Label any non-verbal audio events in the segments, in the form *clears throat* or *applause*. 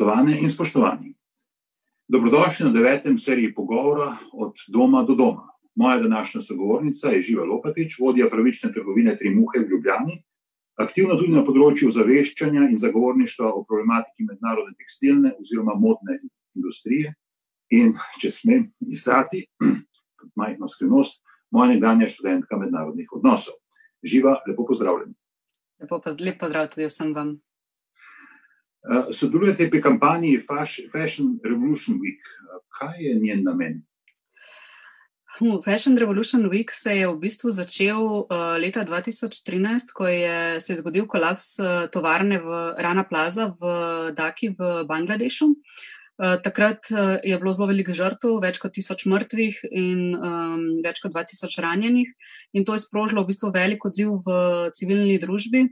Spoštovane in spoštovani, dobrodošli na devetem seriji pogovora od doma do doma. Moja današnja sogovornica je Živa Lopatič, vodja pravične trgovine Tri Muhe v Ljubljani, aktivna tudi na področju zaveščanja in zagovorništva o problematiki mednarodne tekstilne oziroma modne industrije. In če smem izdati, *clears throat* kot majhno skrivnost, moja nekdanja študentka mednarodnih odnosov. Živa, lepo pozdravljeni. Lepo, lep pozdrav tudi vsem vam. Uh, sodelujete pri kampanji Fashion Revolution Week. Kaj je njen namen? Fashion Revolution Week se je v bistvu začel uh, leta 2013, ko je se je zgodil kolaps uh, tovarne v Rana Plaza v Daki v Bangladešu. Uh, takrat uh, je bilo zelo veliko žrtev, več kot tisoč mrtvih in um, več kot 2000 ranjenih, in to je sprožilo v bistvu velik odziv v civilni družbi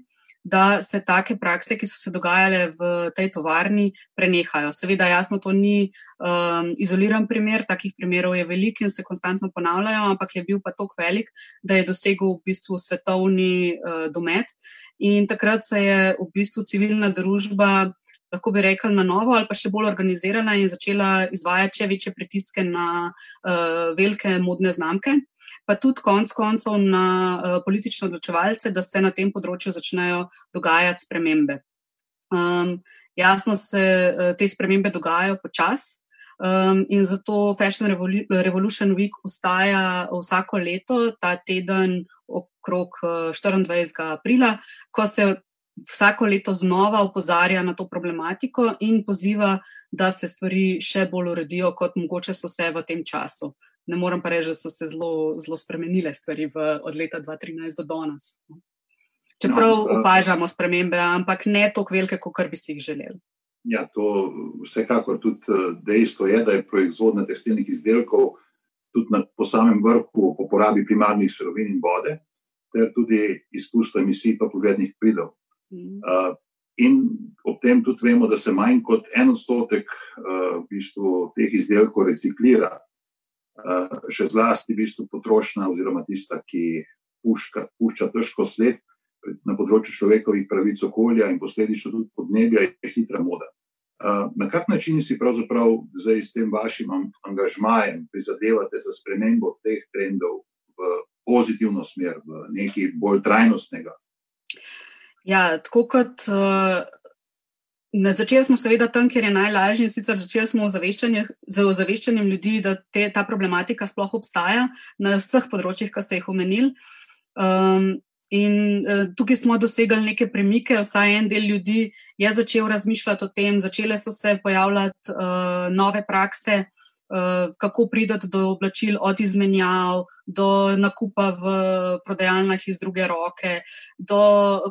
da se take prakse, ki so se dogajale v tej tovarni, prenehajo. Seveda, jasno, to ni um, izoliran primer, takih primerov je veliko in se konstantno ponavljajo, ampak je bil pa tako velik, da je dosegel v bistvu svetovni uh, domet. In takrat se je v bistvu civilna družba lahko bi rekli, na novo ali pa še bolj organizirana in začela izvajati še večje pritiske na uh, velike modne znamke, pa tudi konec koncev na uh, politične odločevalce, da se na tem področju začnejo dogajati spremembe. Um, jasno se uh, te spremembe dogajajo počasi. Um, in zato Fashion Revolution Week ustaja vsako leto, ta teden okrog 24. aprila, ko se vsako leto znova opozarja na to problematiko in poziva, da se stvari še bolj uredijo, kot mogoče so se v tem času. Ne morem pa reči, da so se zelo, zelo spremenile stvari v, od leta 2013 do danes. Čeprav no, uh, opažamo spremembe, ampak ne tako velike, kot bi si jih želeli. Ja, to vsekakor tudi eh, dejstvo je, da je proizvodnja tekstilnih izdelkov tudi na, po samem vrhu po porabi primarnih surovin in vode, ter tudi izpustov emisij pa povednih pridov. Uh, in ob tem tudi vemo, da se manj kot en odstotek uh, v bistvu, teh izdelkov reciklira, uh, še zlasti v bistvu potrošnja, oziroma tista, ki puška, pušča težko sled na področju človekovih pravic, okolja in posledično tudi podnebja, je hitra moda. Uh, na kak način si pravzaprav zdaj s tem vašim angažmajem prizadevate za spremembo teh trendov v pozitivno smer, v nekaj bolj trajnostnega? Ja, tako kot uh, na začetku smo, seveda, tam, kjer je najlažje, sicer začeli smo z ozaveščanjem ljudi, da te, ta problematika sploh obstaja na vseh področjih, ki ste jih omenili. Um, in uh, tukaj smo dosegli neke premike, vsaj en del ljudi je začel razmišljati o tem, začele so se pojavljati uh, nove prakse. Kako prideti do oblačil, od izmenjav, do nakupa v prodajalnah iz druge roke, do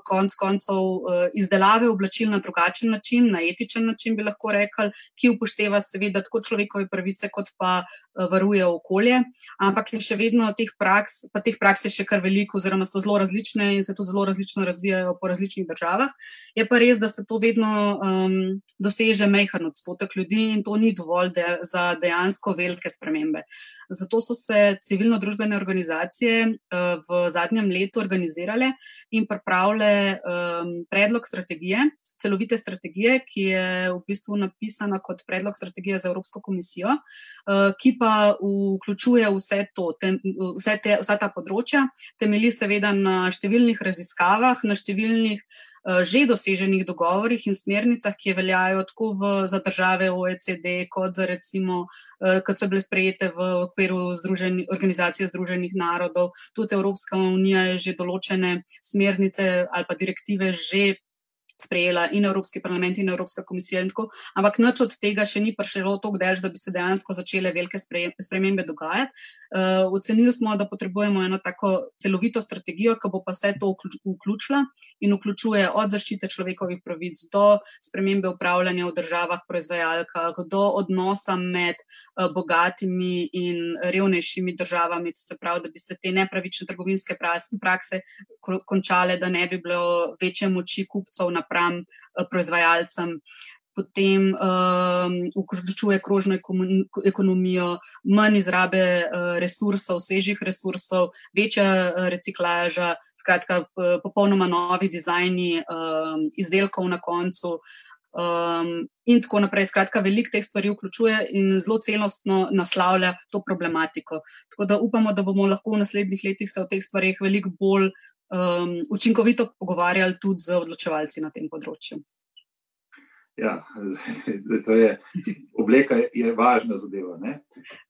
konc koncev eh, izdelave oblačil na drugačen način, na etičen način, bi lahko rekli, ki upošteva seveda tako človekove pravice, kot pa eh, varuje okolje. Ampak je še vedno teh praks, pa teh praks je še kar veliko, oziroma so zelo različne in se tudi zelo različno razvijajo po različnih državah. Je pa res, da se to vedno um, doseže mehko odstotek ljudi in to ni dovolj de za dejansko velike spremembe. Zato so se civilno-družbene družbene organizacije uh, v zadnjem letu organizirale in pripravile um, predlog strategije, celovite strategije, ki je v bistvu napisana kot predlog strategije za Evropsko komisijo, uh, ki pa vključuje vse, to, tem, vse, te, vsa ta področja, temelji seveda na številnih raziskavah, na številnih Eh, že doseženih dogovorih in smernicah, ki veljajo tako v, za države OECD, kot za recimo, eh, kot so bile sprejete v okviru Združeni, organizacije Združenih narodov. Tudi Evropska unija je že določene smernice ali pa direktive že sprejela in Evropski parlament in Evropska komisija. In tako, ampak nič od tega še ni prišlo tako delž, da bi se dejansko začele velike spremembe dogajati. Uh, ocenili smo, da potrebujemo eno tako celovito strategijo, ki bo pa vse to vključila in vključuje od zaščite človekovih pravic do spremembe upravljanja v državah, proizvajalkah, do odnosa med uh, bogatimi in revnejšimi državami, to se pravi, da bi se te nepravične trgovinske prakse končale, da ne bi bilo večje moči kupcev na napram eh, proizvajalcem. Potem um, vključuje krožno ekonomijo, manj izrabe uh, resursov, svežih resursov, večja uh, reciklaža, skratka, popolnoma novi dizajni um, izdelkov na koncu. Um, in tako naprej. Skratka, veliko teh stvari vključuje in zelo celostno naslavlja to problematiko. Tako da upamo, da bomo lahko v naslednjih letih se o teh stvarih veliko bolj um, učinkovito pogovarjali tudi z odločevalci na tem področju. Ja, *laughs* to je, obleka je važna zadeva. Ne?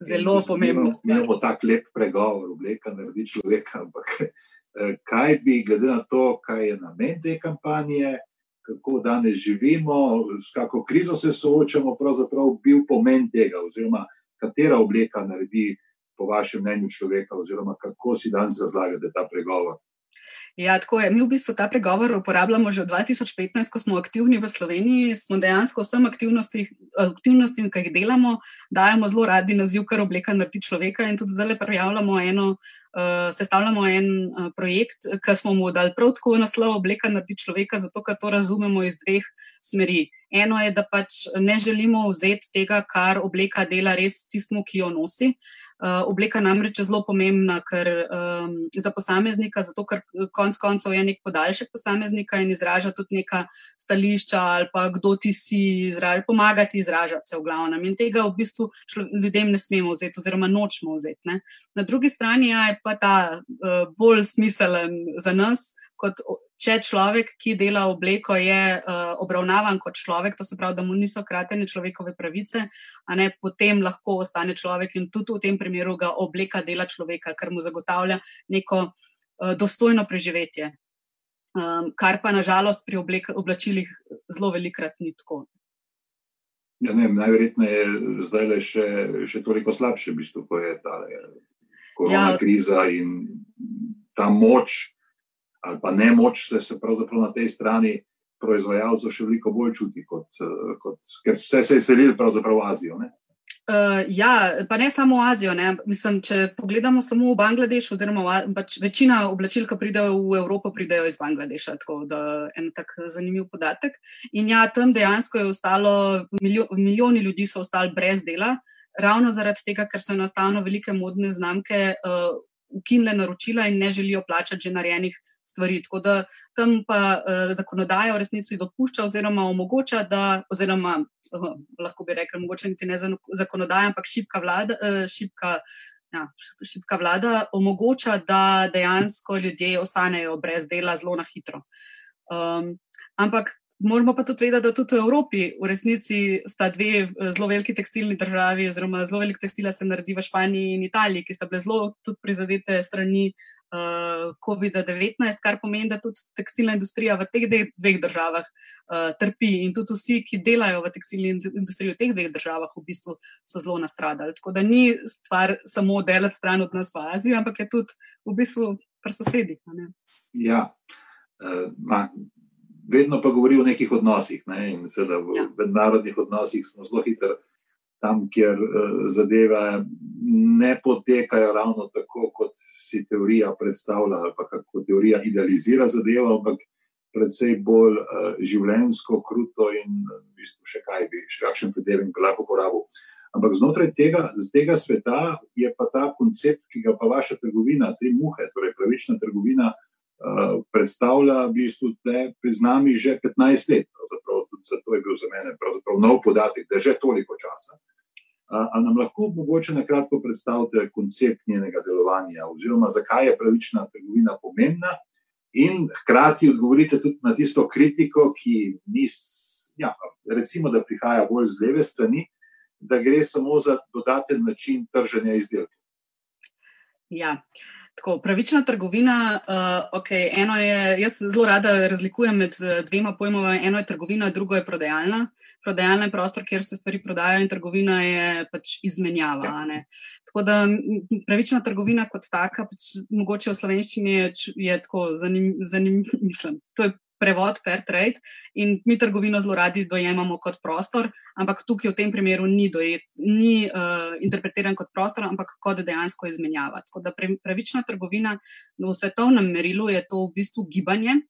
Zelo pomembna. Mi imamo tako lep pregovor, obleka naredi človeka. Ampak eh, kaj bi, glede na to, kaj je namen te kampanje, kako danes živimo, s kakšno krizo se soočamo, pravzaprav bil pomen tega, oziroma katera obleka naredi, po vašem mnenju, človeka, oziroma kako si danes razlagate ta pregovor. Ja, tako je. Mi v bistvu ta pregovor uporabljamo že od 2015, ko smo aktivni v Sloveniji. Smo dejansko vsem aktivnostim, ki jih delamo, dajemo zelo radi naziv, kar obleka naredi človeka. In tudi zdaj le prijavljamo eno, uh, sestavljamo en uh, projekt, ki smo mu dali prav tako naslov Obleka naredi človeka, zato ker to razumemo iz dveh smeri. Eno je, da pač ne želimo vzeti tega, kar obleka dela res tistmu, ki jo nosi. Uh, obleka namreč je zelo pomembna ker, um, za posameznika, zato ker konec koncev je nek podaljšek posameznika in izraža tudi neka stališča ali pa kdo ti si, izraža, pomagati izražati se v glavnem. In tega v bistvu ljudem ne smemo vzeti oziroma nočemo vzeti. Ne. Na drugi strani ja, je pa ta uh, bolj smiselen za nas, kot če človek, ki dela obleko, je uh, obravnavan kot človek, to se pravi, da mu niso kratene človekove pravice, a ne potem lahko ostane človek in tudi v tem primeru ga obleka dela človeka, ker mu zagotavlja neko uh, dostojno preživetje. Um, kar pa nažalost pri oblek, oblačilih zelo velikrat ni tako. Ja, ne, najverjetneje je zdaj le še, še toliko slabše, v bistvu, ko je ta korona ja, kriza in ta moč ali pa ne moč se, se pravzaprav na tej strani proizvajalcev še veliko bolj čuti, kot, eh, kot, ker vse se je selili pravzaprav v Azijo. Ne? Uh, ja, pa ne samo v Azijo. Mislim, če pogledamo samo v Bangladeš, oziroma pač večina oblačil, ki pridejo v Evropo, pridejo iz Bangladeša. Tako da je en tak zanimiv podatek. In ja, tam dejansko je ostalo, milijo, milijoni ljudi so ostali brez dela, ravno zaradi tega, ker so enostavno velike modne znamke uh, ukinile naročila in ne želijo plačati že narejenih stvari. Tako da tam pa uh, zakonodaja v resnici dopušča oziroma omogoča, da, oziroma uh, lahko bi rekli, mogoče niti ne zakonodaja, ampak šipka vlada. Uh, šipka, Ja, šipka vlada omogoča, da dejansko ljudje ostanejo brez dela zelo na hitro. Um, ampak moramo pa tudi vedeti, da tudi v Evropi v resnici sta dve zelo veliki tekstilni državi, oziroma zelo velik tekstila se naredi v Španiji in Italiji, ki sta bile zelo prizadete strani uh, COVID-19, kar pomeni, da tudi tekstilna industrija v teh dveh državah uh, trpi in tudi vsi, ki delajo v tekstilni industriji v teh dveh državah, v bistvu so zelo nastradali. Tako da ni stvar samo delati stran od nas v Aziji, ampak je tudi v bistvu pri sosedih. Ja. Uh, ma, vedno pa govori o nekih odnosih. Ne? In seveda v ja. mednarodnih odnosih smo zelo hitri tam, kjer uh, zadeve ne potekajo ravno tako, kot si teorija predstavlja, ali pa kako teorija idealizira zadevo, ampak predvsej bolj uh, življensko, kruto in v bistvu še kaj bi, še kakšen predelek bi lahko uporabil. Ampak znotraj tega, tega sveta je pa ta koncept, ki ga pa vaša trgovina, tri muhe, torej pravična trgovina, predstavlja v bistvu pri nami že 15 let. Zato je bil za mene nov podatek, da je že toliko časa. Ali nam lahko mogoče na kratko predstavite koncept njenega delovanja, oziroma zakaj je pravična trgovina pomembna, in hkrati odgovorite tudi na tisto kritiko, ki ni, ja, recimo, da prihaja bolj z leve strani, da gre samo za dodaten način trženja izdelkov. Ja. Uh, Tako, pravična trgovina, uh, okay, eno je, jaz zelo rada razlikujem med eh, dvema pojmoma. Eno je trgovina, drugo je prodajalna. Prodajalna je prostor, kjer se stvari prodajajo, in trgovina je pač izmenjava. Ja. Tako da pravična trgovina kot taka, pač, mogoče v slovenščini je, je tako zanimivo, zanim, mislim. To je prevod fair trade in mi trgovino zelo radi dojemamo kot prostor, ampak tukaj v tem primeru ni, dojet, ni uh, interpretiran kot prostor, ampak kot dejansko izmenjava. Tako da pravična trgovina v svetovnem merilu je to v bistvu gibanje.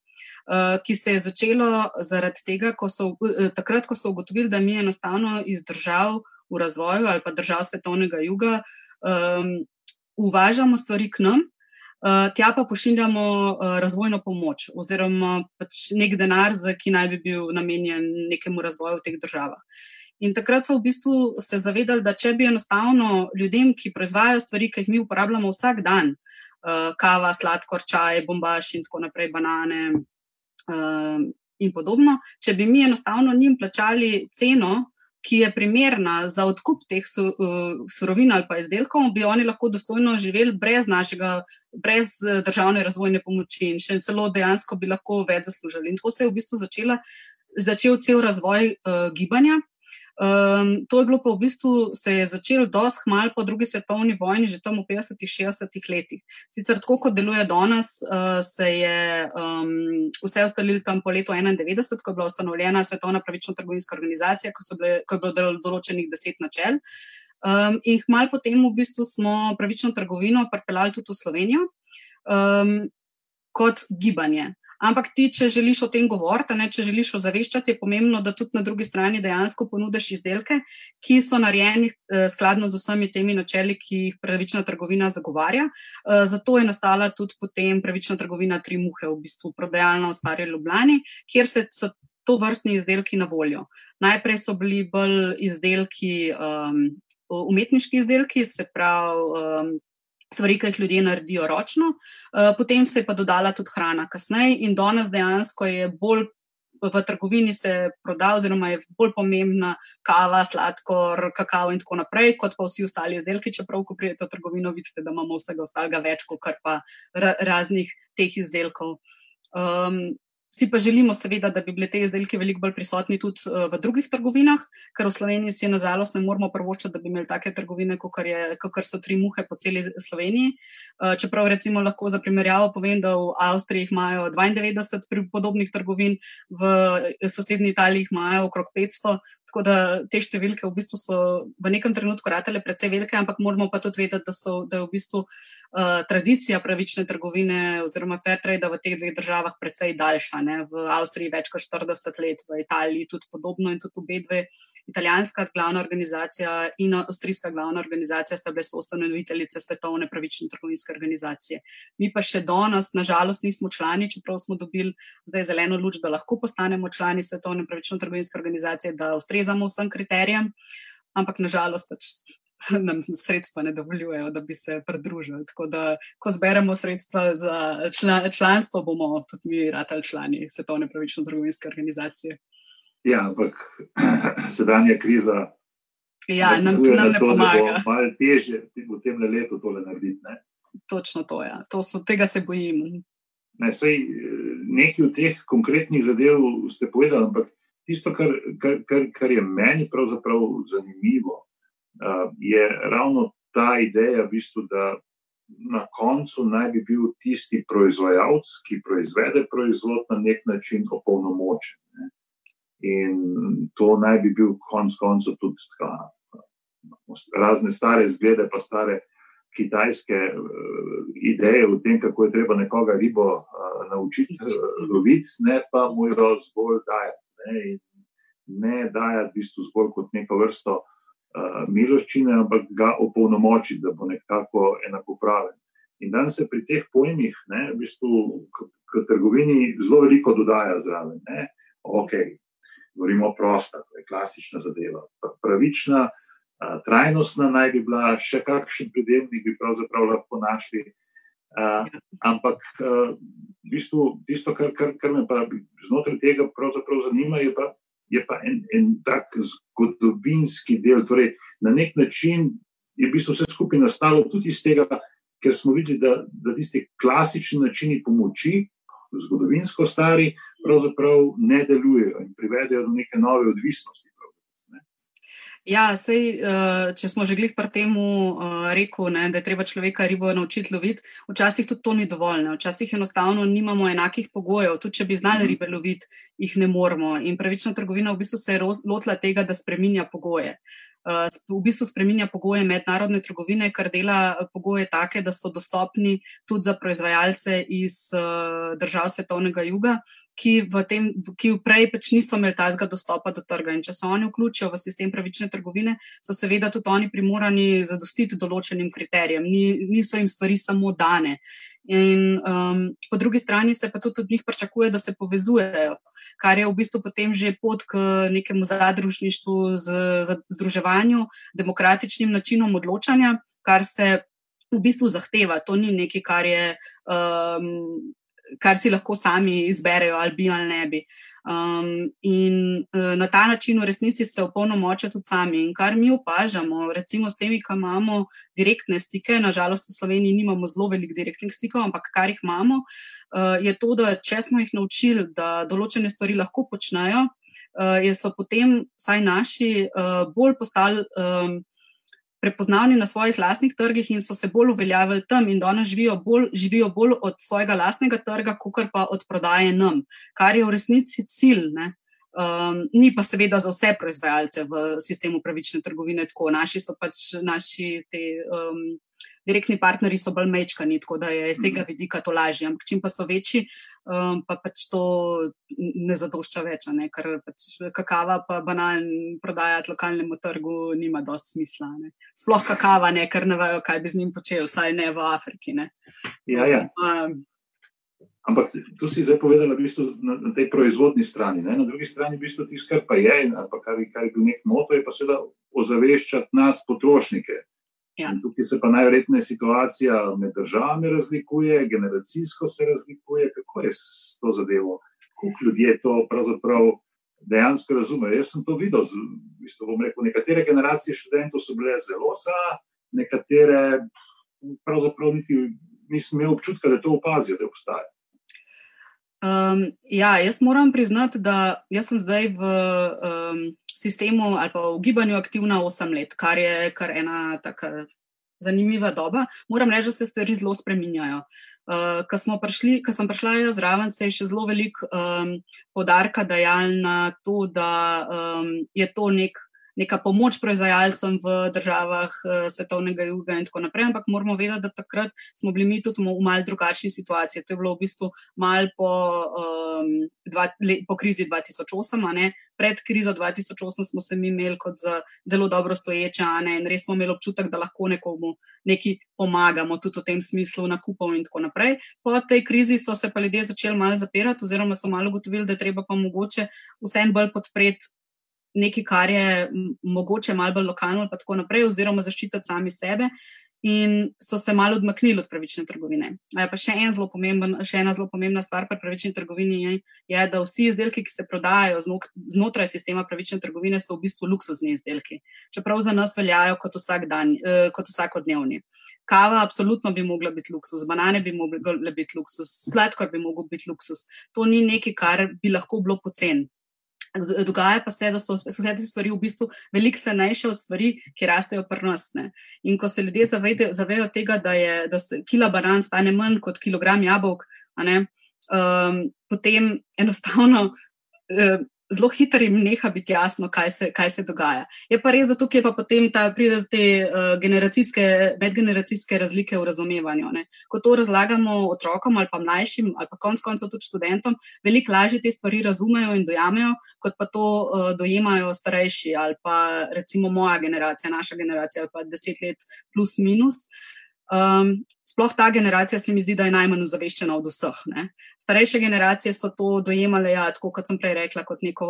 Uh, ki se je začelo zaradi tega, ko so, uh, takrat, ko so ugotovili, da mi enostavno iz držav v razvoju ali pa držav svetovnega juga um, uvažamo stvari k nam, tja pa pošiljamo uh, razvojno pomoč oziroma pač nek denar, ki naj bi bil namenjen nekemu razvoju v teh državah. In takrat so v bistvu se zavedali, da če bi enostavno ljudem, ki proizvajajo stvari, ki jih mi uporabljamo vsak dan, uh, kava, sladkor, čaj, bombaž in tako naprej, banane in podobno, če bi mi enostavno njim plačali ceno, ki je primerna za odkup teh surovin ali pa izdelkov, bi oni lahko dostojno živeli brez našega, brez eh, državne razvojne pomoči in še celo dejansko bi lahko več zaslužili. In tako se je v bistvu začela, začel cel razvoj uh, gibanja. Um, to je bilo pa v bistvu, se je začelo dosti hmal po drugi svetovni vojni, že tam v 50-ih, 60-ih letih. Sicer tako, kot deluje danes, uh, se je um, vse ustalilo tam po letu 91, ko je bila ustanovljena Svetovna pravična trgovinska organizacija, ko, bile, ko je bilo določenih deset načel. Um, in hmal potem v bistvu smo pravično trgovino pripeljali tudi v Slovenijo um, kot gibanje. Ampak ti, če želiš o tem govoriti, ne, če želiš ozaveščati, je pomembno, da tudi na drugi strani dejansko ponudiš izdelke, ki so narejeni eh, skladno z vsemi temi načeli, ki jih pravična trgovina zagovarja. Eh, zato je nastala tudi potem pravična trgovina Tri muhe, v bistvu prodajalna v Stari Ljubljani, kjer so to vrstni izdelki na voljo. Najprej so bili bolj izdelki. Um, Umetniški izdelki, se pravi, um, stvari, ki jih ljudje naredijo ročno, eh, potem se je pa dodala tudi hrana kasneje in danes dejansko je bolj. V trgovini se proda, oziroma je bolj pomembna kava, sladkor, kakao in tako naprej, kot pa vsi ostali izdelki. Čeprav, ko pridete v trgovino, vidite, da imamo vsega ostalega več, kot pa raznih teh izdelkov. Um, Si pa želimo, seveda, da bi bili te izdelki veliko bolj prisotni tudi uh, v drugih trgovinah, ker v Sloveniji si nažalost ne moramo prvočiti, da bi imeli take trgovine, kot so tri muhe po celi Sloveniji. Uh, čeprav recimo lahko za primerjavo povem, da v Avstriji imajo 92 podobnih trgovin, v sosednji Italiji imajo okrog 500, Tako da te številke v bistvu so v nekem trenutku ratele precej velike, ampak moramo pa tudi vedeti, da, so, da je v bistvu uh, tradicija pravične trgovine oziroma fair trade v teh dveh državah precej daljša. Ne? V Avstriji več kot 40 let, v Italiji tudi podobno in tudi obe dve. Italijanska glavna organizacija in avstrijska glavna organizacija sta bile soustanoviteljice Svetovne pravične trgovinske organizacije. Mi pa še danes, nažalost, nismo člani, čeprav smo dobili zdaj zeleno luč, da lahko postanemo člani Svetovne pravične trgovinske organizacije ustrezamo vsem kriterijem, ampak nažalost pač *laughs* nam sredstva ne dovoljujejo, da bi se pridružili. Tako da, ko zberemo sredstva za član, članstvo, bomo tudi mi ratali člani Svetovne pravične trgovinske organizacije. Ja, ampak *clears throat* sedanja kriza. Ja, nam, nam ne to, pomaga. Malo težje v tem letu tole narediti. Ne? Točno to. Ja. To so, tega se bojim. Ne, sej, eh, nekaj od teh konkretnih zadev ste povedali, ampak tisto, kar, kar, kar, kar je meni pravzaprav zanimivo, je ravno ta ideja, v bistvu, da na koncu naj bi bil tisti proizvajalec, ki proizvede proizvod na nek način opolnomočen. Ne? In to naj bi bil konec koncev tudi tka, razne stare zglede, pa stare. Kitajske uh, ideje o tem, kako je treba nekoga ribo uh, naučiti uh, loviti, ne pa mu jo zgolj dajati ne, ne dajati v bistvu zgolj kot neko vrsto uh, miloščine, ampak ga opolnomočiti, da bo nekako enakopraven. In danes se pri teh pojmih, ne, v bistvu, k, k trgovini zelo veliko dodaja zraven. Ne. Ok, govorimo prosta, to je klasična zadeva. Pravična, uh, trajnostna naj bi bila, še kakšen pridevnik bi pravzaprav lahko našli. Uh, ampak uh, v bistvu, tisto, kar, kar, kar me pa znotraj tega zanima, je pa, je pa en, en tak zgodovinski del. Torej, na nek način je v bistvu vse skupaj nastalo tudi iz tega, ker smo videli, da, da tisti klasični načini pomoči, zgodovinsko stari, pravzaprav ne delujejo in privedejo do neke nove odvisnosti. Ja, sej, eh, če smo že glih pri tem eh, rekel, ne, da je treba človeka ribo naučiti loviti, včasih tudi to ni dovolj. Ne. Včasih enostavno nimamo enakih pogojev. Tudi če bi znali mhm. ribe loviti, jih ne moremo. In pravična trgovina v bistvu se je lotila tega, da spreminja pogoje. Eh, v bistvu spreminja pogoje mednarodne trgovine, kar dela eh, pogoje take, da so dostopni tudi za proizvajalce iz eh, držav svetovnega juga, ki, tem, ki prej pač niso imeli tazga dostopa do trga. In če se oni vključijo v sistem pravične trgovine, so seveda tudi oni primorani zadostiti določenim kriterijem, Ni, niso jim stvari samo dane. In um, po drugi strani se pa tudi od njih pričakuje, da se povezujejo, kar je v bistvu potem že pot k nekemu zadružništvu, z, z združevanju, demokratičnim načinom odločanja, kar se v bistvu zahteva. To ni nekaj, kar je. Um, kar si lahko sami izberejo, ali bi ali ne bi. Um, in uh, na ta način v resnici se opolnomočijo tudi sami. In kar mi opažamo, recimo s temi, ki imamo direktne stike, nažalost v Sloveniji nimamo zelo velik direktnih stikov, ampak kar jih imamo, uh, je to, da če smo jih naučili, da določene stvari lahko počnejo, uh, so potem vsaj naši uh, bolj postali. Um, prepoznavni na svojih lastnih trgih in so se bolj uveljavili tam, in danes živijo bolj, živijo bolj od svojega lastnega trga, kot pa od prodaje nam, kar je v resnici cilj. Ne? Um, ni pa seveda za vse proizvajalce v sistemu pravične trgovine tako. Naši so pač naši te. Um, direktni partnerji so bolj mečkani, tako da je iz tega mhm. vidika to lažje. Ampak čim pa so večji, um, pa pač to ne zadošča več, ne? ker pač kakava pa banan prodajati lokalnemu trgu nima dosti smisla. Ne? Sploh kakava, ne? ker ne vejo, kaj bi z njim počeli, vsaj ne v Afriki. Ne? Ja, ja. Um, Ampak tu si zdaj povedala, v bistvu, na, na tej proizvodni strani. Ne? Na drugi strani, v bistvu, tisto, kar pa je, ali pa kar, kar je bil nek moto, je pa seveda ozaveščati nas, potrošnike. Ja. Tukaj se pa najverjetneje situacija med državami razlikuje, generacijsko se razlikuje, kako je s to zadevo, kako ljudje to pravzaprav dejansko razumejo. Jaz sem to videl, v bistvu, rekel, nekatere generacije študentov so bile zelo za, nekatere pravzaprav niti nisem imel občutka, da to opazijo, da obstaja. Um, ja, jaz moram priznati, da sem zdaj v um, sistemu ali pa v gibanju aktivna 8 let, kar je kar ena tako zanimiva doba. Moram reči, da se stvari zelo spreminjajo. Uh, ko, sem prišla jaz zraven, se je še zelo velik um, podarka dajal na to, da um, je to nek neka pomoč proizvajalcem v državah uh, svetovnega juga in tako naprej. Ampak moramo vedeti, da takrat smo bili mi tudi v mal drugačni situaciji. To je bilo v bistvu mal po, um, dva, le, po krizi 2008. Pred krizo 2008 smo se mi imeli kot zelo dobro stoječe in res smo imeli občutek, da lahko nekomu nekaj pomagamo, tudi v tem smislu nakupov in tako naprej. Po tej krizi so se pa ljudje začeli malo zapirati, oziroma so malo ugotovili, da je treba pa mogoče vsem bolj podpreti nekaj, kar je mogoče malo bolj lokalno, pa tako naprej, oziroma zaščititi sami sebe. In so se malo odmaknili od pravične trgovine. Pa še, en pomemben, še ena zelo pomembna stvar pri pravični trgovini je, je, da vsi izdelki, ki se prodajajo znotraj sistema pravične trgovine, so v bistvu luksuzni izdelki. Čeprav za nas veljajo kot, vsak dan, eh, kot vsakodnevni. Kava, absolutno bi mogla biti luksus, banane bi mogle biti luksus, sladkor bi mogel biti luksus. To ni nekaj, kar bi lahko bilo pocen. Dogaja pa se, da so vse te stvari v bistvu veliko cenejše od stvari, ki rastejo prnostne. In ko se ljudje zavedajo tega, da je da kila banan stane manj kot kilogram jabolk, um, potem enostavno uh, zelo hitro jim neha biti jasno, kaj se, kaj se dogaja. Je pa res, da tukaj pa potem ta, pride do te uh, generacijske, medgeneracijske razlike v razumevanju. Ne. Ko to razlagamo otrokom ali pa mlajšim, ali pa konec koncev tudi študentom, veliko lažje te stvari razumejo in dojamejo, kot pa to uh, dojemajo starejši ali pa recimo moja generacija, naša generacija ali pa deset let plus minus. Um, sploh ta generacija se mi zdi, da je najmanj ozaveščena od vseh. Ne. Starejše generacije so to dojemale, ja, tako kot sem prej rekla, kot neko,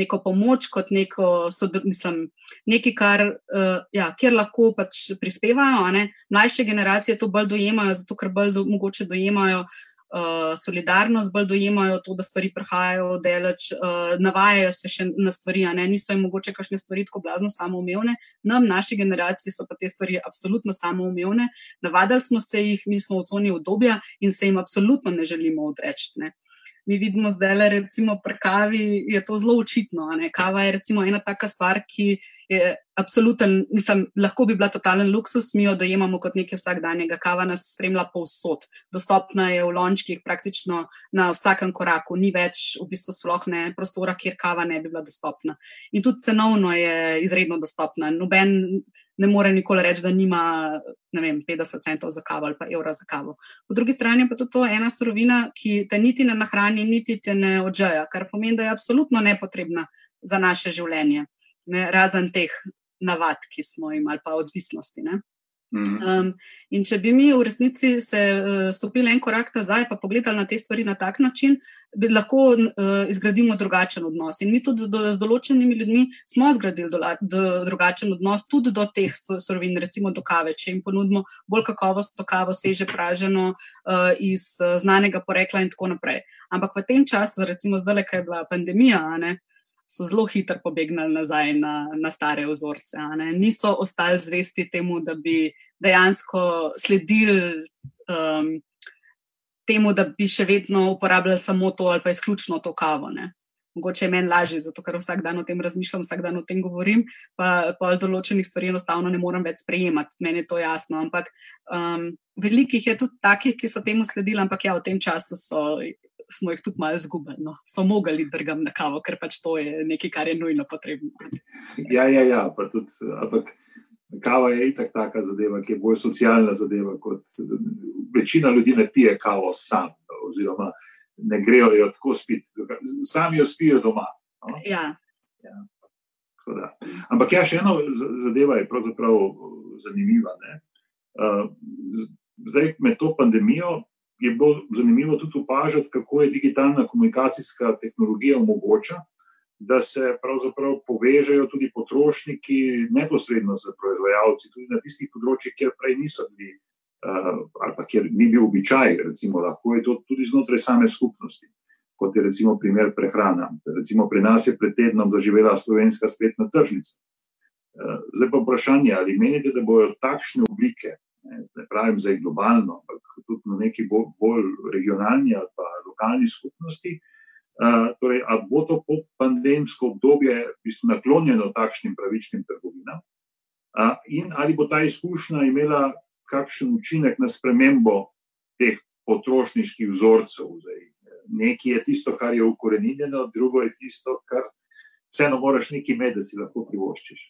neko pomoč, kot neko, mislim, nekaj, kar, uh, ja, kjer lahko pač prispevajo. Mlajše generacije to bolj dojemajo, zato ker bolj do, mogoče dojemajo uh, solidarnost, bolj dojemajo to, da stvari prihajajo daleč, uh, navajajo se še na stvari, ne? niso jim mogoče kakšne stvari tako blazno samoumevne. Nam, naši generaciji, so pa te stvari absolutno samoumevne. Navadili smo se jih, mi smo v coni obdobja in se jim absolutno ne želimo odreči. Mi vidimo zdaj, da je pri kavi to zelo očitno. Kava je ena taka stvar, ki je absoluten, mislim, lahko bi bila totalen luksus, mi jo dojemamo kot nekaj vsakdanjega. Kava nas spremlja povsod, dostopna je v lončkih praktično na vsakem koraku, ni več v bistvu sploh ne prostora, kjer kava ne bi bila dostopna. In tudi cenovno je izredno dostopna. Noben ne more nikoli reči, da nima vem, 50 centov za kavo ali pa evra za kavo. Po drugi strani pa je to ena surovina, ki te niti ne nahrani, niti te ne odžeja, kar pomeni, da je absolutno nepotrebna za naše življenje, ne, razen teh navad, ki smo jim ali pa odvisnosti. Ne. Um, in če bi mi v resnici se uh, stopili en korak nazaj, pa pogledali na te stvari na tak način, bi lahko uh, izgradili drugačen odnos. In mi tudi do, z določenimi ljudmi smo zgradili do, do, drugačen odnos, tudi do teh surovin, recimo do kave, če jim ponudimo bolj kakovostno kavo, sveže praženo uh, iz uh, znanega porekla in tako naprej. Ampak v tem času, recimo zdaj, kaj je bila pandemija, ne, uh, so zelo hitro pobegnili nazaj na, na stare vzorce. Niso ostali zvesti temu, da bi dejansko sledili um, temu, da bi še vedno uporabljali samo to ali pa izključno to kavo. Ne? Mogoče je meni lažje, zato ker vsak dan o tem razmišljam, vsak dan o tem govorim, pa pa določenih stvari enostavno ne morem več sprejemati, meni je to jasno. Ampak um, velikih je tudi takih, ki so temu sledili, ampak ja, v tem času so smo jih tudi malo izgubili. No. So mogli drgati na kavo, ker pač to je nekaj, kar je nujno potrebno. Ja, ja, ja tudi, ampak kava je itak taka zadeva, ki je bolj socialna zadeva. Večina ljudi ne pije kavo sam, oziroma ne grejo jo tako spiti, sami jo spijo doma. No. Ja. Ja. Ampak ja, še ena zadeva je pravzaprav zanimiva. Uh, zdaj, med to pandemijo, je bilo zanimivo tudi opažati, kako je digitalna komunikacijska tehnologija omogoča, da se pravzaprav povežejo tudi potrošniki neposredno z proizvajalci, tudi na tistih področjih, kjer prej niso bili, uh, ali pa kjer ni bil običaj, recimo, lahko je to tudi znotraj same skupnosti. Kot je recimo primer prehrana. Recimo pri nas je pred tednom zaživela slovenska spletna tržnica. Zdaj pa vprašanje, ali menite, da bodo takšne oblike ne pravim zdaj globalno, ampak tudi na neki bolj, bolj regionalni ali pa lokalni skupnosti. Torej, ali bo to pandemsko obdobje v bistvu naklonjeno takšnim pravičnim trgovinam, in ali bo ta izkušnja imela kakšen učinek na spremembo teh potrošniških vzorcev. Zdaj, nekaj je tisto, kar je ukorenjeno, drugo je tisto, kar vseeno moraš nekaj imeti, da si lahko privoščiš.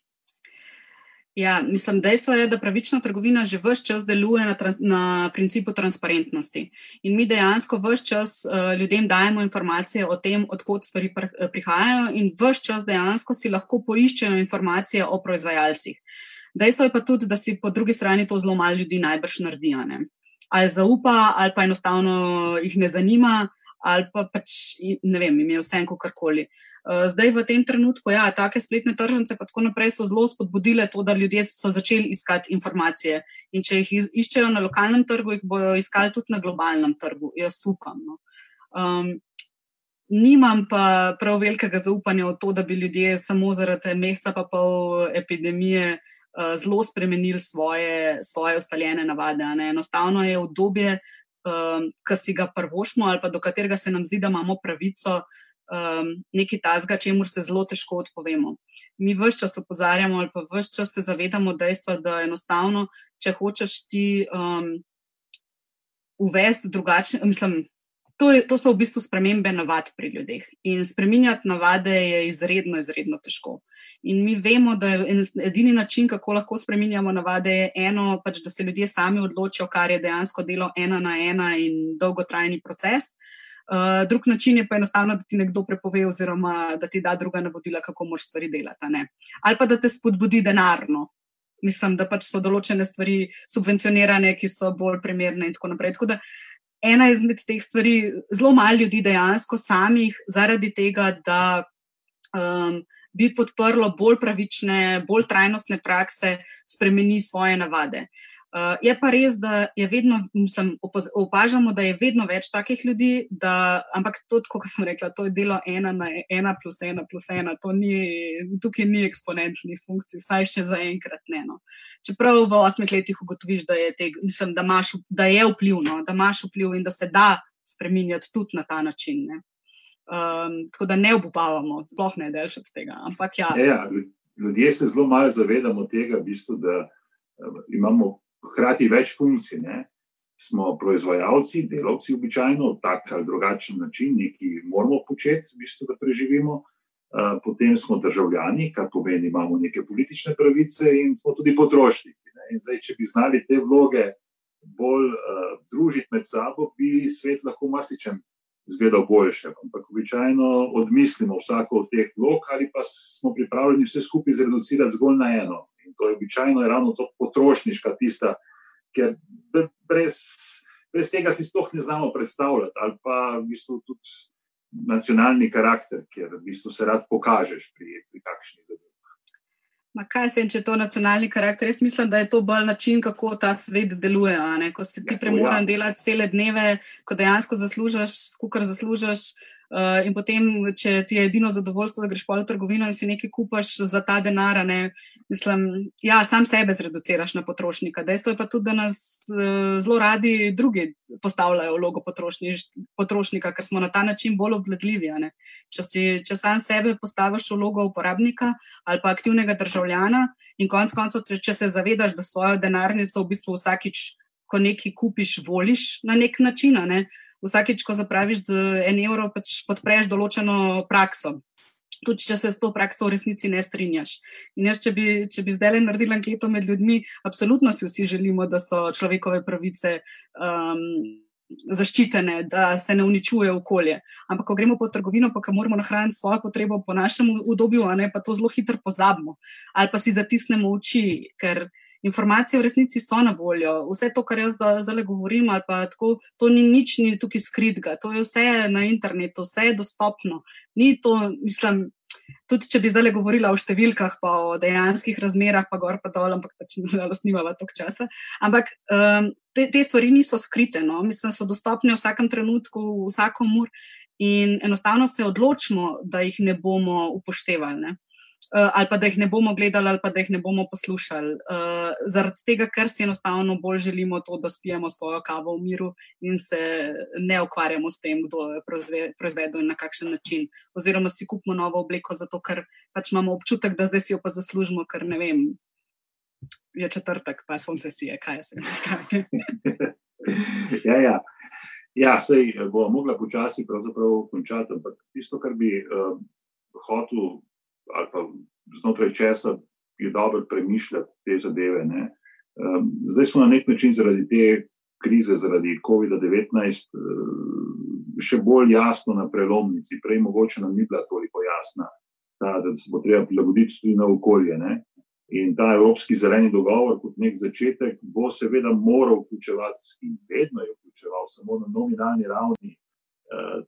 Ja, mislim, dejstvo je, da pravična trgovina že vse čas deluje na, na principu transparentnosti. In mi dejansko vse čas uh, ljudem dajemo informacije o tem, odkot stvari pr eh, prihajajo, in vse čas dejansko si lahko poiščejo informacije o proizvajalcih. Dejstvo je pa tudi, da si po drugi strani to zelo malo ljudi najbrž naredijo. Ali zaupa, ali pa enostavno jih ne zanima ali pa pač ne vem, imel vse en kakorkoli. Uh, zdaj v tem trenutku, ja, take spletne tržnice, pa tako naprej, so zelo spodbudile to, da ljudje so začeli iskati informacije. In če jih iščejo na lokalnem trgu, jih bodo iskali tudi na globalnem trgu. Jaz upam. No. Um, nimam pa prav velikega zaupanja v to, da bi ljudje samo zaradi meseca pa pol epidemije. Zelo spremenili svoje, svoje ustaljene navade. Enostavno je obdobje, um, ki si ga prvošmo ali do katerega se nam zdi, da imamo pravico um, nekaj tazga, čemu se zelo težko odpovemo. Mi vse čas opozarjamo ali pa vse čas se zavedamo dejstva, da enostavno, če hočeš ti um, uvesti drugačne, mislim, to, je, to so v bistvu spremembe navad pri ljudeh. In spremenjati navade je izredno, izredno težko. In mi vemo, da je edini način, kako lahko spremenjamo navade, eno, pač, da se ljudje sami odločijo, kar je dejansko delo ena na ena in dolgotrajni proces. Uh, drug način je pa enostavno, da ti nekdo prepove, oziroma da ti da druga navodila, kako moš stvari delati. Ali pa da te spodbudi denarno. Mislim, da pač so določene stvari subvencionirane, ki so bolj primerne, in tako naprej. Tako da, uh, ena izmed teh stvari, zelo malo ljudi dejansko samih, zaradi tega, da um, bi podprlo bolj pravične, bolj trajnostne prakse, spremeni svoje navade. Uh, je pa res, da je vedno, mislim, opažamo, da je vedno več takih ljudi, da, ampak to, kot sem rekla, to je delo ena na ena plus ena plus ena, ni, tukaj ni eksponentnih funkcij, vsaj še za enkrat ne. No. Čeprav v osmih letih ugotoviš, da je, te, mislim, da, maš, da je vplivno, da imaš vpliv in da se da spremenjati tudi na ta način. Ne. Um, tako da ne obupavamo, sploh ne delč od tega. Ampak, ja. Ja, ja, ljudje se zelo malo zavedamo tega, v bistvu, da uh, imamo hkrati več funkcij. Ne? Smo proizvajalci, delavci, običajno, tak ali drugačen način, ki moramo početi, v bistvu, da preživimo. Potem smo državljani, kar pomeni, imamo neke politične pravice, in smo tudi potrošniki. Zdaj, če bi znali te vloge bolj uh, družiti med sabo, bi svet lahko marsičem izgledal boljše. Ampak običajno odmislimo vsako od teh vlog, ali pa smo pripravljeni vse skupaj zreducirati zgolj na eno. In to je običajno je ravno to potrošniška tista, ker brez, brez tega si sploh ne znamo predstavljati, ali pa v bistvu tudi nacionalni karakter, ker v bistvu se rad pokažeš pri, pri kakšni zadevi. Ma kaj se, če je to nacionalni karakter? Jaz mislim, da je to bolj način, kako ta svet deluje. Ko si ti ja, premoran ja. delati cele dneve, ko dejansko zaslužiš, kukar zaslužiš. Uh, in potem, če ti je edino zadovoljstvo, da greš po trgovino in si nekaj kupaš za ta denar, ne, mislim, ja, sam sebe zreduciraš na potrošnika. Dejstvo je pa tudi, da nas uh, zelo radi drugi postavljajo vlogo potrošnika, ker smo na ta način bolj obvladljivi. Če, si, če sam sebe postaviš v vlogo uporabnika ali pa aktivnega državljana in konec koncev, če, če se zavedaš, da svojo denarnico v bistvu vsakič, ko nekaj kupiš, voliš na nek način. Ne, vsakeč, ko zapraviš, en evro pač podpreš določeno prakso. Tudi, če se s to prakso v resnici ne strinjaš. In jaz, če bi, če bi zdaj le naredil anketo med ljudmi, absolutno si vsi želimo, da so človekove pravice um, zaščitene, da se ne uničuje okolje. Ampak, ko gremo po trgovino, pa moramo nahraniti svojo potrebo po našem udobju, a ne pa to zelo hitro pozabimo ali pa si zatisnemo oči, ker informacije v resnici so na voljo. Vse to, kar jaz zdaj govorim, tako, to ni nič ni tukaj skritega, to je vse na internetu, vse je dostopno. Ni to, mislim. Tudi, če bi zdaj govorila o številkah, pa o dejanskih razmerah, pa gor pa dol, ampak pač nimamo toliko časa. Ampak um, te, te stvari niso skrite, no? mislim, so dostopne v vsakem trenutku, vsakomur in enostavno se odločimo, da jih ne bomo upoštevali. Ne? Uh, ali pa da jih ne bomo gledali, ali pa da jih ne bomo poslušali. Uh, zaradi tega, ker si enostavno bolj želimo to, da spijemo svojo kavo v miru in se ne ukvarjamo s tem, kdo je proizvedel in na kakšen način. Oziroma si kupimo novo obleko, zato ker pač imamo občutek, da zdaj si jo pa zaslužimo, ker ne vem. Je četrtek, pa sonce si je, kaj se mi zdi. ja, ja. ja, sej bo mogla počasi končati, ampak tisto, kar bi uh, hotel ali pa znotraj česa je dobro premišljati te zadeve. Ne. Ehm, zdaj smo na nek način zaradi te krize, zaradi COVID-19, ehm, še bolj jasno na prelomnici. Prej mogoče nam ni bila toliko jasna, ta, da se bo treba prilagoditi tudi na okolje. Ne. In ta Evropski zeleni dogovor, kot nek začetek, bo seveda moral vključevati, in vedno je vključeval, samo na nominalni ravni, Eh,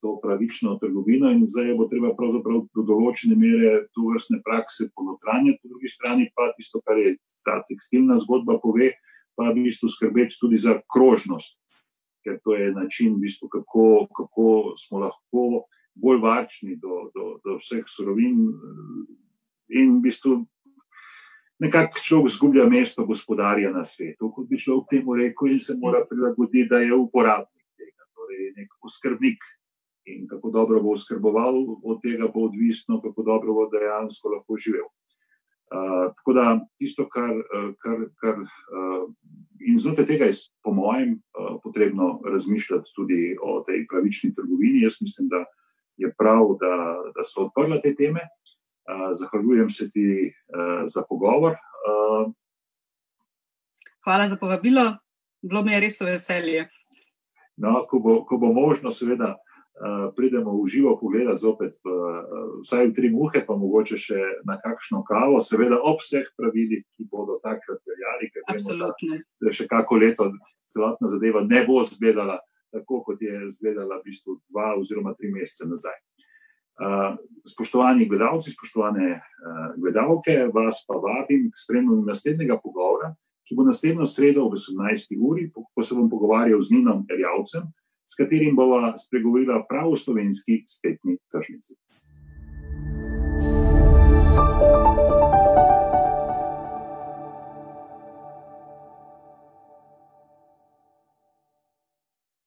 to pravično trgovino, in zdaj bo treba pravzaprav do določene mere to vrstne prakse ponotranjati, po drugi strani pa tisto, kar je ta tekstilna zgodba pove, pa v bistvu skrbeti tudi za krožnost, ker to je način, v bistvu, kako, kako smo lahko bolj varčni do, do, do vseh surovin in v bistvu. Nekako človek zgublja mesto gospodarja na svetu, kot bi človek temu rekel, in se mora prilagoditi, da je uporabnik torej nek oskrbnik. In kako dobro bo oskrboval, od tega bo odvisno, kako dobro bo dejansko lahko živel. Uh, tako da tisto, kar, kar, kar uh, in znotraj tega je, po mojem, uh, potrebno razmišljati tudi o tej pravični trgovini. Jaz mislim, da je prav, da, da so odprla te teme. Uh, zahvaljujem se ti uh, za pogovor. Uh, Hvala za povabilo, bilo mi je res veselje. No, ko, bo, ko bo možno, seveda, uh, pridemo v živo pogledati zopet, uh, vsaj v tri muhe, pa mogoče še na kakšno kavo, seveda ob vseh pravilih, ki bodo takrat veljali, ker vemo, da, da še kako leto celotna zadeva ne bo izgledala tako, kot je izgledala v bistvu dva oziroma tri mesece nazaj. Uh, spoštovani gledalci, spoštovane uh, gledalke, vas pa vabim k spremljanju naslednjega pogovora ki bo naslednjo sredo ob 18. uri, ko se bom pogovarjal z Ninom Erjavcem, s katerim bova spregovorila prav o slovenski spletni tržnici.